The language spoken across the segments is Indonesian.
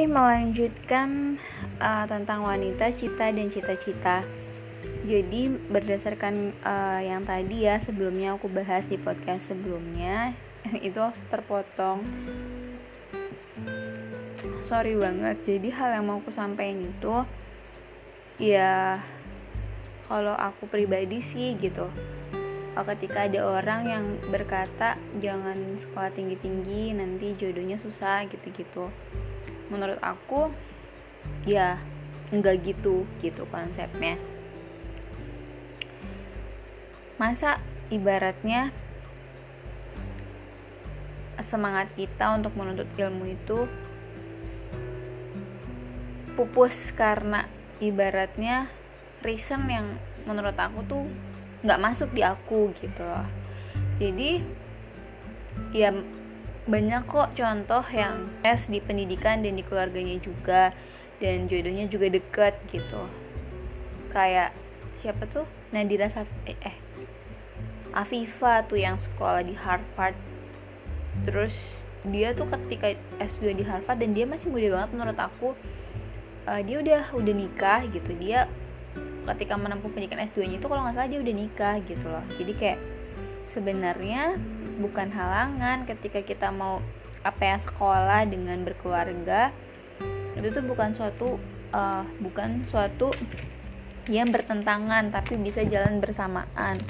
Hai, melanjutkan uh, tentang wanita, cita dan cita-cita. Jadi berdasarkan uh, yang tadi ya sebelumnya aku bahas di podcast sebelumnya itu terpotong. Sorry banget. Jadi hal yang mau aku sampaikan itu ya kalau aku pribadi sih gitu. Uh, ketika ada orang yang berkata jangan sekolah tinggi-tinggi nanti jodohnya susah gitu-gitu menurut aku ya enggak gitu gitu konsepnya. Masa ibaratnya semangat kita untuk menuntut ilmu itu pupus karena ibaratnya reason yang menurut aku tuh nggak masuk di aku gitu loh. Jadi ya banyak kok contoh yang tes di pendidikan dan di keluarganya juga dan jodohnya juga deket gitu. Kayak siapa tuh? Nadira Saf eh, eh Afifa tuh yang sekolah di Harvard. Terus dia tuh ketika S2 di Harvard dan dia masih muda banget menurut aku uh, dia udah udah nikah gitu. Dia ketika menempuh pendidikan S2 nya itu kalau nggak salah dia udah nikah gitu loh. Jadi kayak sebenarnya bukan halangan ketika kita mau apa ya sekolah dengan berkeluarga. Itu tuh bukan suatu uh, bukan suatu yang bertentangan tapi bisa jalan bersamaan.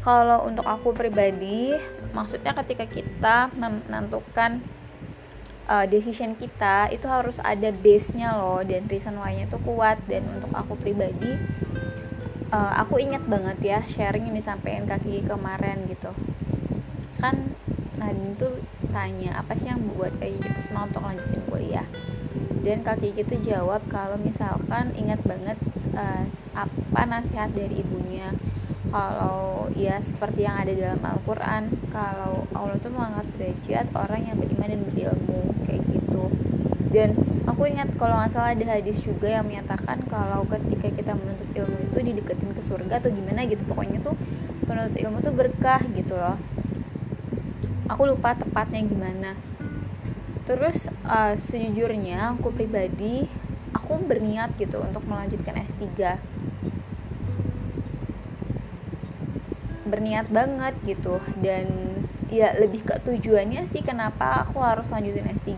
Kalau untuk aku pribadi maksudnya ketika kita menentukan uh, decision kita itu harus ada base nya loh dan reason why nya tuh kuat. Dan untuk aku pribadi uh, aku ingat banget ya sharing yang disampaikan kaki kemarin gitu. Kan Nadine tuh tanya apa sih yang membuat kayak gitu? Semangat untuk lanjutin kuliah. Dan kaki gitu jawab kalau misalkan ingat banget uh, apa nasihat dari ibunya. Kalau ya seperti yang ada dalam Al-Quran kalau Allah tuh mengangkat derajat orang yang beriman dan berilmu kayak gitu. Dan aku ingat kalau nggak salah ada hadis juga yang menyatakan kalau ketika kita menuntut ilmu itu dideketin ke surga atau gimana gitu. Pokoknya tuh menuntut ilmu tuh berkah gitu loh. Aku lupa tepatnya gimana. Terus uh, sejujurnya aku pribadi aku berniat gitu untuk melanjutkan S3 berniat banget gitu. Dan ya lebih ke tujuannya sih kenapa aku harus lanjutin S3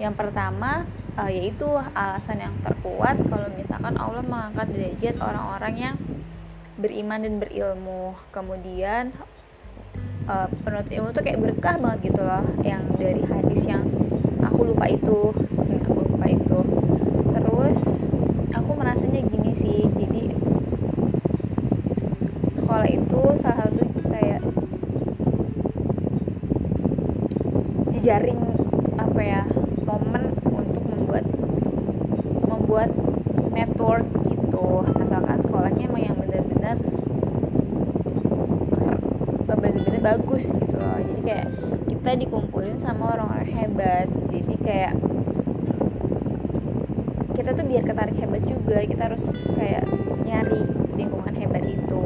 yang pertama uh, yaitu alasan yang terkuat kalau misalkan Allah mengangkat derajat orang-orang yang beriman dan berilmu. Kemudian uh, penuntut ilmu tuh kayak berkah banget gitu loh yang dari hadis yang aku lupa itu. Hmm, aku lupa itu. Terus aku merasanya gini sih jadi sekolah itu salah satu kayak jejaring apa ya momen untuk membuat network gitu. Asalkan sekolahnya emang yang benar-benar bener-bener bagus gitu loh. Jadi kayak kita dikumpulin sama orang-orang hebat. Jadi kayak kita tuh biar ketarik hebat juga. Kita harus kayak nyari lingkungan hebat itu.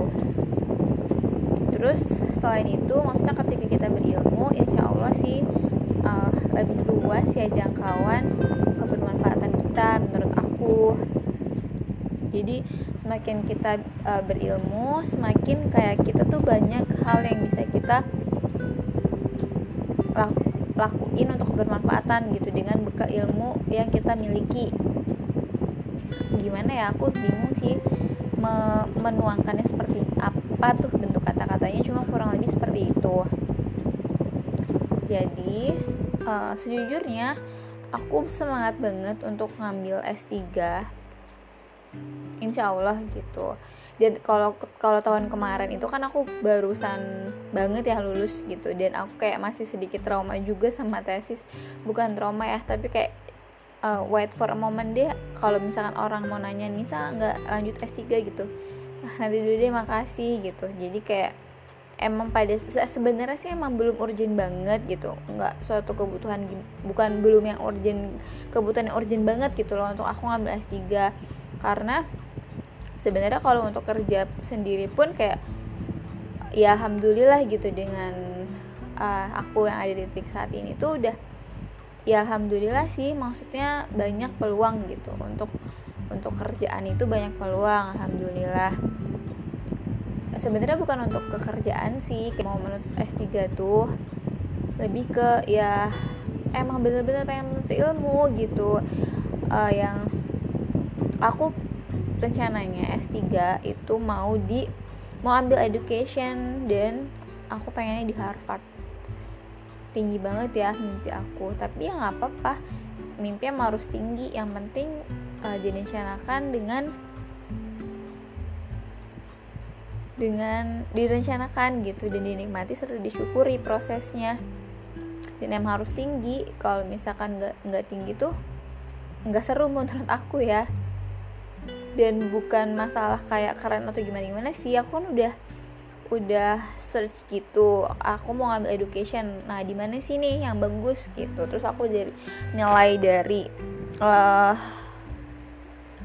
Terus selain itu maksudnya ketika kita berilmu insya Allah sih uh, lebih luas ya jangkauan kebermanfaatan kita menurut aku. Jadi semakin kita uh, berilmu semakin kayak kita tuh banyak hal yang bisa kita lakuin untuk bermanfaatan gitu dengan bekal ilmu yang kita miliki. Gimana ya? Aku bingung sih me menuangkannya seperti apa tuh bentuk kata-katanya cuma kurang lebih seperti itu. Jadi uh, sejujurnya aku semangat banget untuk ngambil S3 insya Allah gitu. Dan kalau kalau tahun kemarin itu kan aku barusan banget ya lulus gitu. Dan aku kayak masih sedikit trauma juga sama tesis. Bukan trauma ya tapi kayak uh, wait for a moment deh. Kalau misalkan orang mau nanya Nisa nggak lanjut S3 gitu. Nah, nanti dulu deh makasih gitu. Jadi kayak emang pada sebenarnya sih emang belum urgent banget gitu. Nggak suatu kebutuhan bukan belum yang urgent kebutuhan yang urgent banget gitu loh untuk aku ngambil S3 karena sebenarnya kalau untuk kerja sendiri pun kayak ya alhamdulillah gitu dengan uh, aku yang ada di titik saat ini tuh udah ya alhamdulillah sih maksudnya banyak peluang gitu. Untuk untuk kerjaan itu banyak peluang alhamdulillah sebenarnya bukan untuk pekerjaan sih mau menuntut S3 tuh lebih ke ya emang bener-bener pengen menuntut ilmu gitu. Uh, yang aku rencananya S3 itu mau di mau ambil education dan aku pengennya di Harvard. Tinggi banget ya mimpi aku tapi ya nggak apa-apa. Mimpi emang harus tinggi yang penting uh, direncanakan dengan dengan direncanakan gitu dan dinikmati serta disyukuri prosesnya. Dan emang harus tinggi. Kalau misalkan nggak nggak tinggi tuh nggak seru menurut aku ya. Dan bukan masalah kayak keren atau gimana gimana sih. Aku kan udah udah search gitu. Aku mau ngambil education. Nah di mana sih nih yang bagus gitu. Terus aku dari nilai dari uh,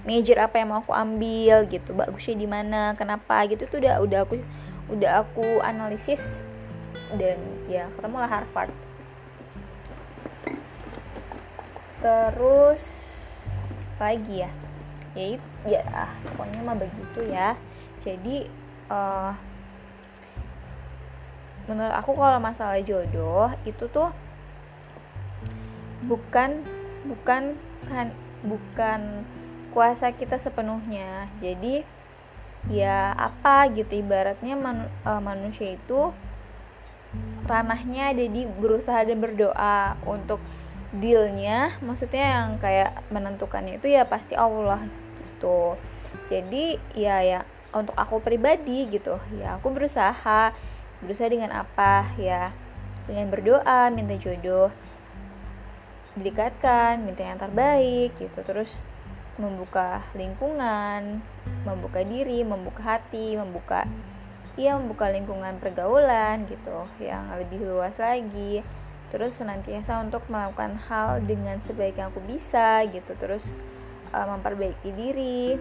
major apa yang mau aku ambil gitu bagusnya di mana kenapa gitu tuh udah udah aku udah aku analisis dan ya ketemulah Harvard. Terus lagi ya? Ya ya pokoknya mah begitu ya. Jadi uh, menurut aku kalau masalah jodoh itu tuh bukan bukan kan bukan kuasa kita sepenuhnya. Jadi ya apa gitu ibaratnya man, uh, manusia itu ranahnya ada di berusaha dan berdoa untuk dealnya. Maksudnya yang kayak menentukannya itu ya pasti Allah gitu. Jadi ya ya untuk aku pribadi gitu ya aku berusaha. Berusaha dengan apa? Ya dengan berdoa minta jodoh didekatkan minta yang terbaik gitu. Terus membuka lingkungan membuka diri membuka hati membuka ya membuka lingkungan pergaulan gitu yang lebih luas lagi. Terus senantiasa untuk melakukan hal dengan sebaik yang aku bisa gitu. Terus uh, memperbaiki diri.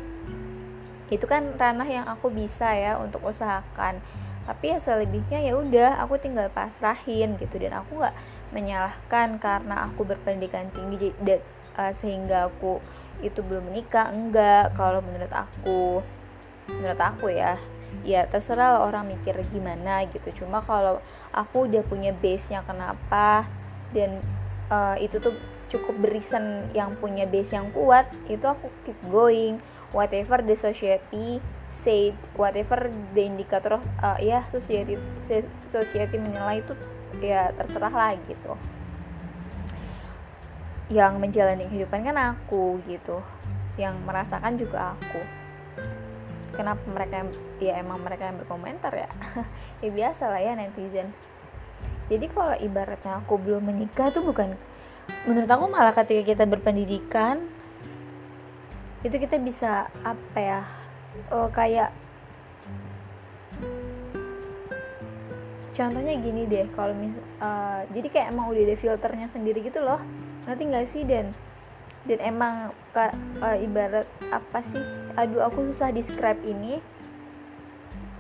Itu kan ranah yang aku bisa ya untuk usahakan. Tapi ya selebihnya ya udah aku tinggal pasrahin gitu. Dan aku nggak menyalahkan karena aku berpendidikan tinggi uh, sehingga aku itu belum menikah enggak. Kalau menurut aku menurut aku ya ya terserah lah orang mikir gimana gitu. Cuma kalau aku udah punya base nya kenapa dan uh, itu tuh cukup berisen yang punya base yang kuat itu aku keep going. Whatever the society say whatever the indicator uh, ya society society menilai itu ya terserah lah gitu yang menjalani kehidupan kan aku gitu. Yang merasakan juga aku. Kenapa mereka ya emang mereka yang berkomentar ya? Ya biasa lah ya netizen. Jadi kalau ibaratnya aku belum menikah tuh bukan menurut aku malah ketika kita berpendidikan itu kita bisa apa ya uh, kayak contohnya gini deh kalau mis uh, jadi kayak emang udah ada filternya sendiri gitu loh nanti nggak sih dan? Dan emang uh, ibarat apa sih? Aduh aku susah describe ini.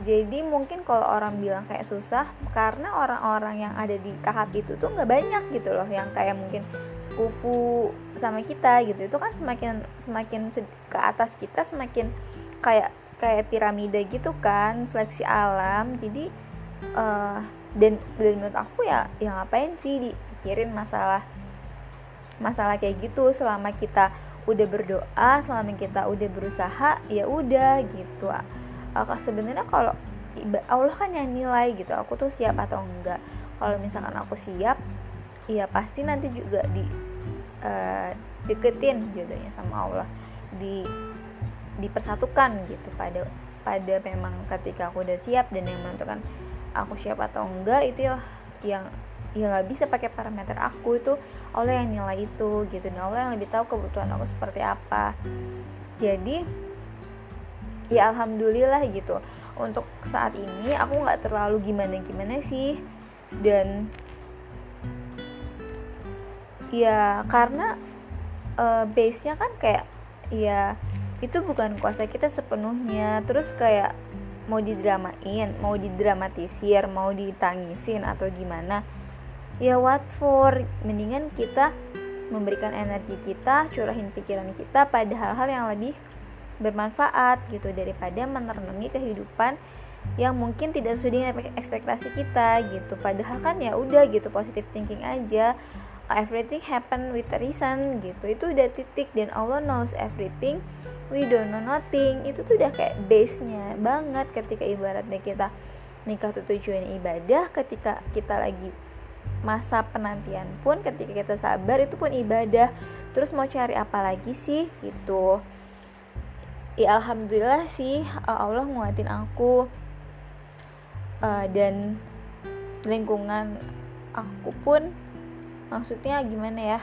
Jadi mungkin kalau orang bilang kayak susah karena orang-orang yang ada di tahap itu tuh nggak banyak gitu loh. Yang kayak mungkin sekufu sama kita gitu. Itu kan semakin semakin ke atas kita semakin kayak kayak piramida gitu kan seleksi alam. Jadi uh, dan dan menurut aku ya yang ngapain sih dipikirin masalah masalah kayak gitu selama kita udah berdoa selama kita udah berusaha ya udah gitu sebenarnya kalau Allah kan yang nilai gitu aku tuh siap atau enggak. Kalau misalkan aku siap ya pasti nanti juga di uh, deketin jodohnya sama Allah. Di dipersatukan gitu pada pada memang ketika aku udah siap dan yang menentukan aku siap atau enggak itu ya yang ya nggak bisa pakai parameter aku itu Allah yang nilai itu gitu. Dan Allah yang lebih tahu kebutuhan aku seperti apa. Jadi ya alhamdulillah gitu. Untuk saat ini aku nggak terlalu gimana gimana sih. Dan ya karena uh, base nya kan kayak ya itu bukan kuasa kita sepenuhnya. Terus kayak mau didramain mau didramatisir mau ditangisin atau gimana ya what for? Mendingan kita memberikan energi kita curahin pikiran kita pada hal-hal yang lebih bermanfaat gitu daripada menerangi kehidupan yang mungkin tidak sesuai dengan ekspektasi kita gitu. Padahal kan ya udah gitu positive thinking aja. Everything happen with a reason gitu. Itu udah titik dan Allah knows everything. We don't know nothing. Itu tuh udah kayak base nya banget ketika ibaratnya kita nikah tuh tujuan ibadah ketika kita lagi masa penantian pun ketika kita sabar itu pun ibadah. Terus mau cari apa lagi sih? Gitu. Ya alhamdulillah sih Allah nguatin aku uh, dan lingkungan aku pun maksudnya gimana ya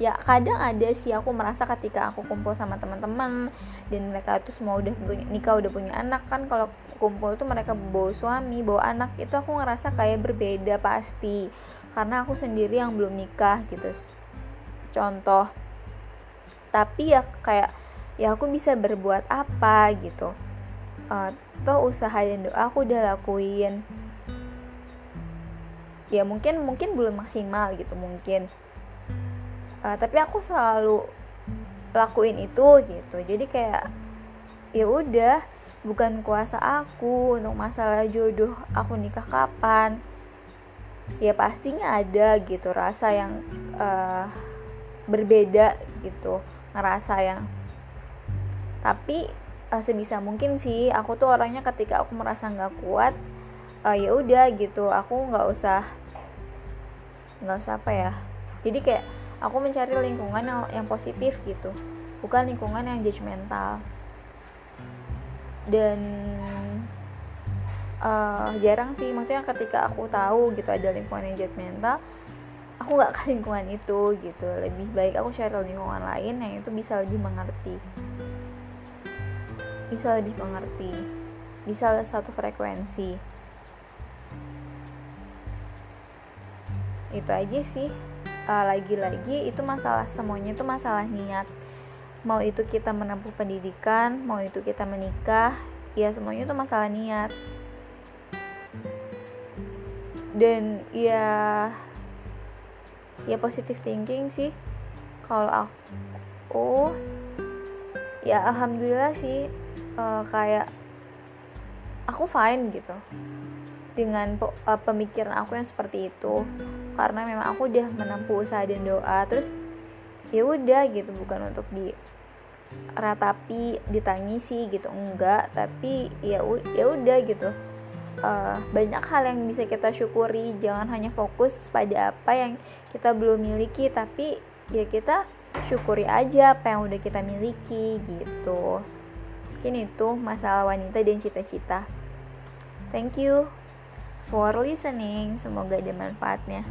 ya kadang ada sih aku merasa ketika aku kumpul sama teman-teman dan mereka tuh semua udah punya nikah udah punya anak kan kalau kumpul tuh mereka bawa suami bawa anak itu aku ngerasa kayak berbeda pasti. Karena aku sendiri yang belum nikah gitu contoh. Tapi ya kayak ya aku bisa berbuat apa gitu. Uh, usaha dan doa aku udah lakuin. Ya mungkin mungkin belum maksimal gitu mungkin uh, tapi aku selalu lakuin itu gitu. Jadi kayak ya udah bukan kuasa aku untuk masalah jodoh aku nikah kapan. Ya pastinya ada gitu rasa yang uh, berbeda gitu. Ngerasa yang tapi uh, sebisa mungkin sih aku tuh orangnya ketika aku merasa nggak kuat uh, ya udah gitu. Aku nggak usah nggak usah apa ya. Jadi kayak aku mencari lingkungan yang, yang positif gitu bukan lingkungan yang judgmental dan uh, jarang sih maksudnya ketika aku tahu gitu ada lingkungan yang judgmental aku nggak ke lingkungan itu gitu. Lebih baik aku cari lingkungan lain yang itu bisa lebih mengerti. Bisa lebih mengerti. Bisa satu frekuensi. Itu aja sih uh, lagi-lagi itu masalah semuanya itu masalah niat. Mau itu kita menempuh pendidikan mau itu kita menikah ya semuanya itu masalah niat. Dan ya ya positive thinking sih. Kalau aku ya alhamdulillah sih uh, kayak aku fine gitu. Dengan uh, pemikiran aku yang seperti itu karena memang aku udah menempuh usaha dan doa terus ya udah gitu bukan untuk di ratapi ditangisi gitu enggak tapi ya ya udah gitu uh, banyak hal yang bisa kita syukuri jangan hanya fokus pada apa yang kita belum miliki tapi ya kita syukuri aja apa yang udah kita miliki gitu mungkin itu masalah wanita dan cita-cita thank you for listening. Semoga ada manfaatnya.